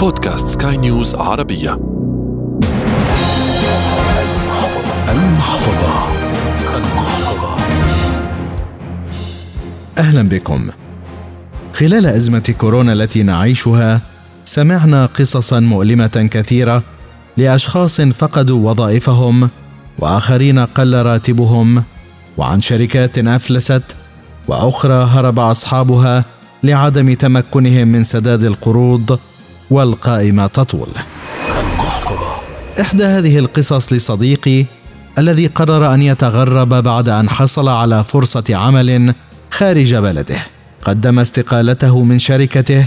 بودكاست سكاي نيوز عربية. المحفظة. المحفظة. أهلا بكم. خلال أزمة كورونا التي نعيشها سمعنا قصصا مؤلمة كثيرة لأشخاص فقدوا وظائفهم وآخرين قل راتبهم وعن شركات أفلست وأخرى هرب أصحابها لعدم تمكنهم من سداد القروض والقائمة تطول. إحدى هذه القصص لصديقي الذي قرر أن يتغرب بعد أن حصل على فرصة عمل خارج بلده. قدم استقالته من شركته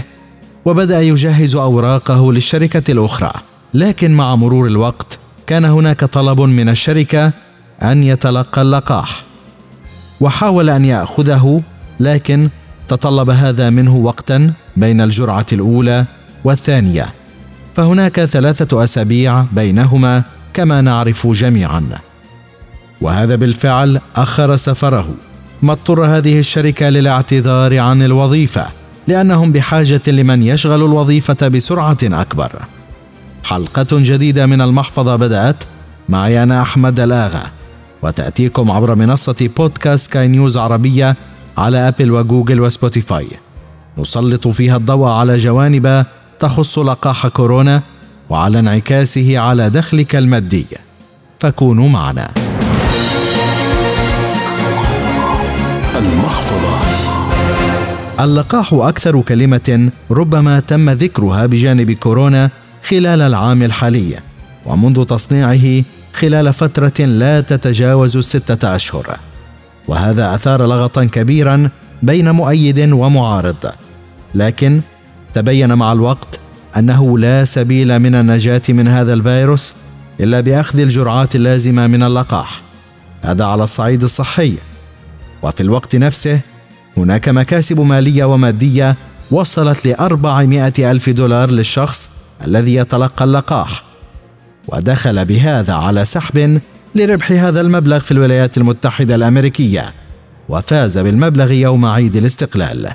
وبدأ يجهز أوراقه للشركة الأخرى، لكن مع مرور الوقت كان هناك طلب من الشركة أن يتلقى اللقاح. وحاول أن يأخذه لكن تطلب هذا منه وقتا بين الجرعة الأولى والثانية فهناك ثلاثة أسابيع بينهما كما نعرف جميعا. وهذا بالفعل أخر سفره. ما اضطر هذه الشركة للاعتذار عن الوظيفة لأنهم بحاجة لمن يشغل الوظيفة بسرعة أكبر. حلقة جديدة من المحفظة بدأت. معي أنا أحمد الآغا وتأتيكم عبر منصة بودكاست سكاي نيوز عربية على أبل وجوجل وسبوتيفاي. نسلط فيها الضوء على جوانب تخص لقاح كورونا وعلى انعكاسه على دخلك المادي. فكونوا معنا. المحفظة. اللقاح أكثر كلمة ربما تم ذكرها بجانب كورونا خلال العام الحالي ومنذ تصنيعه خلال فترة لا تتجاوز السته أشهر. وهذا أثار لغطا كبيرا بين مؤيد ومعارض. لكن تبين مع الوقت أنه لا سبيل من النجاة من هذا الفيروس إلا بأخذ الجرعات اللازمة من اللقاح. هذا على الصعيد الصحي. وفي الوقت نفسه هناك مكاسب مالية ومادية وصلت لأربعمائة ألف دولار للشخص الذي يتلقى اللقاح. ودخل بهذا على سحب لربح هذا المبلغ في الولايات المتحدة الأمريكية وفاز بالمبلغ يوم عيد الاستقلال.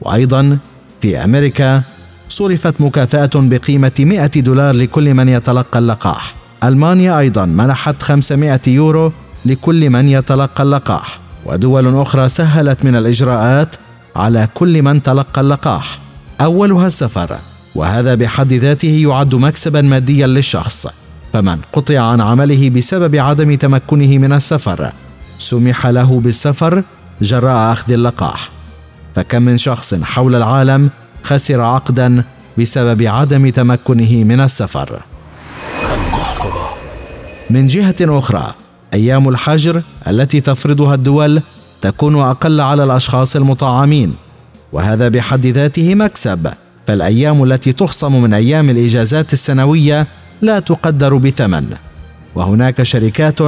وأيضا في أمريكا صرفت مكافأة بقيمة 100 دولار لكل من يتلقى اللقاح. ألمانيا أيضا منحت 500 يورو لكل من يتلقى اللقاح. ودول أخرى سهلت من الإجراءات على كل من تلقى اللقاح. أولها السفر وهذا بحد ذاته يعد مكسبا ماديا للشخص. فمن قطع عن عمله بسبب عدم تمكنه من السفر سمح له بالسفر جراء أخذ اللقاح. فكم من شخص حول العالم خسر عقدا بسبب عدم تمكنه من السفر. من جهة أخرى أيام الحجر التي تفرضها الدول تكون أقل على الأشخاص المطعمين وهذا بحد ذاته مكسب فالأيام التي تخصم من أيام الإجازات السنوية لا تقدر بثمن. وهناك شركات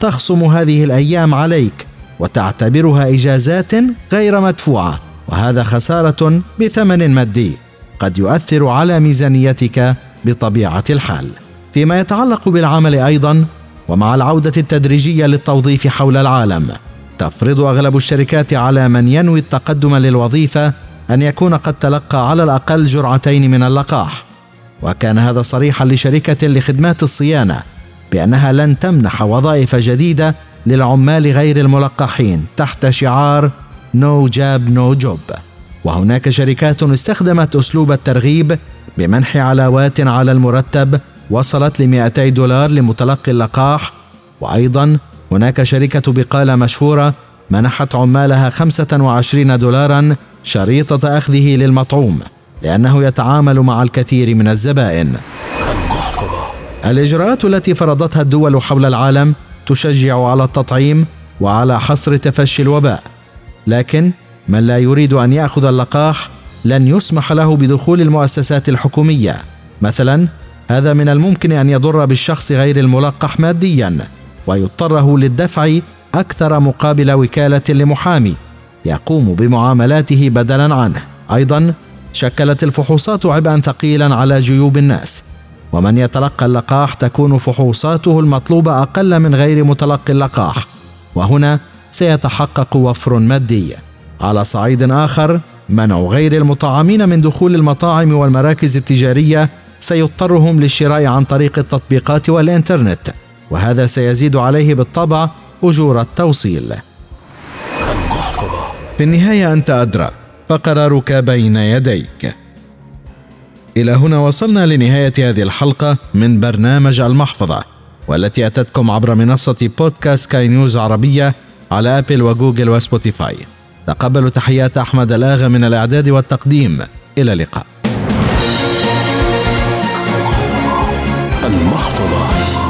تخصم هذه الأيام عليك وتعتبرها إجازات غير مدفوعة. وهذا خسارة بثمن مادي قد يؤثر على ميزانيتك بطبيعة الحال. فيما يتعلق بالعمل أيضا ومع العودة التدريجية للتوظيف حول العالم تفرض أغلب الشركات على من ينوي التقدم للوظيفة أن يكون قد تلقى على الأقل جرعتين من اللقاح. وكان هذا صريحا لشركة لخدمات الصيانة بأنها لن تمنح وظائف جديدة للعمال غير الملقحين تحت شعار نو جاب نو جوب وهناك شركات استخدمت أسلوب الترغيب بمنح علاوات على المرتب وصلت ل 200 دولار لمتلقي اللقاح. وأيضا هناك شركة بقالة مشهورة منحت عمالها 25 دولارا شريطة أخذه للمطعوم لأنه يتعامل مع الكثير من الزبائن. الإجراءات التي فرضتها الدول حول العالم تشجع على التطعيم وعلى حصر تفشي الوباء، لكن من لا يريد أن يأخذ اللقاح لن يسمح له بدخول المؤسسات الحكومية. مثلا هذا من الممكن أن يضر بالشخص غير الملقح ماديا ويضطره للدفع أكثر مقابل وكالة لمحامي يقوم بمعاملاته بدلا عنه. أيضا شكلت الفحوصات عبئا ثقيلا على جيوب الناس ومن يتلقى اللقاح تكون فحوصاته المطلوبة أقل من غير متلقي اللقاح وهنا سيتحقق وفر مادي. على صعيد آخر منع غير المطعمين من دخول المطاعم والمراكز التجارية سيضطرهم للشراء عن طريق التطبيقات والإنترنت وهذا سيزيد عليه بالطبع أجور التوصيل. في النهاية أنت أدرى فقرارك بين يديك. إلى هنا وصلنا لنهاية هذه الحلقة من برنامج المحفظة والتي أتتكم عبر منصة بودكاست سكاي نيوز عربية على أبل وجوجل وسبوتيفاي. تقبلوا تحيات أحمد الآغا من الإعداد والتقديم. إلى اللقاء. المحفظة.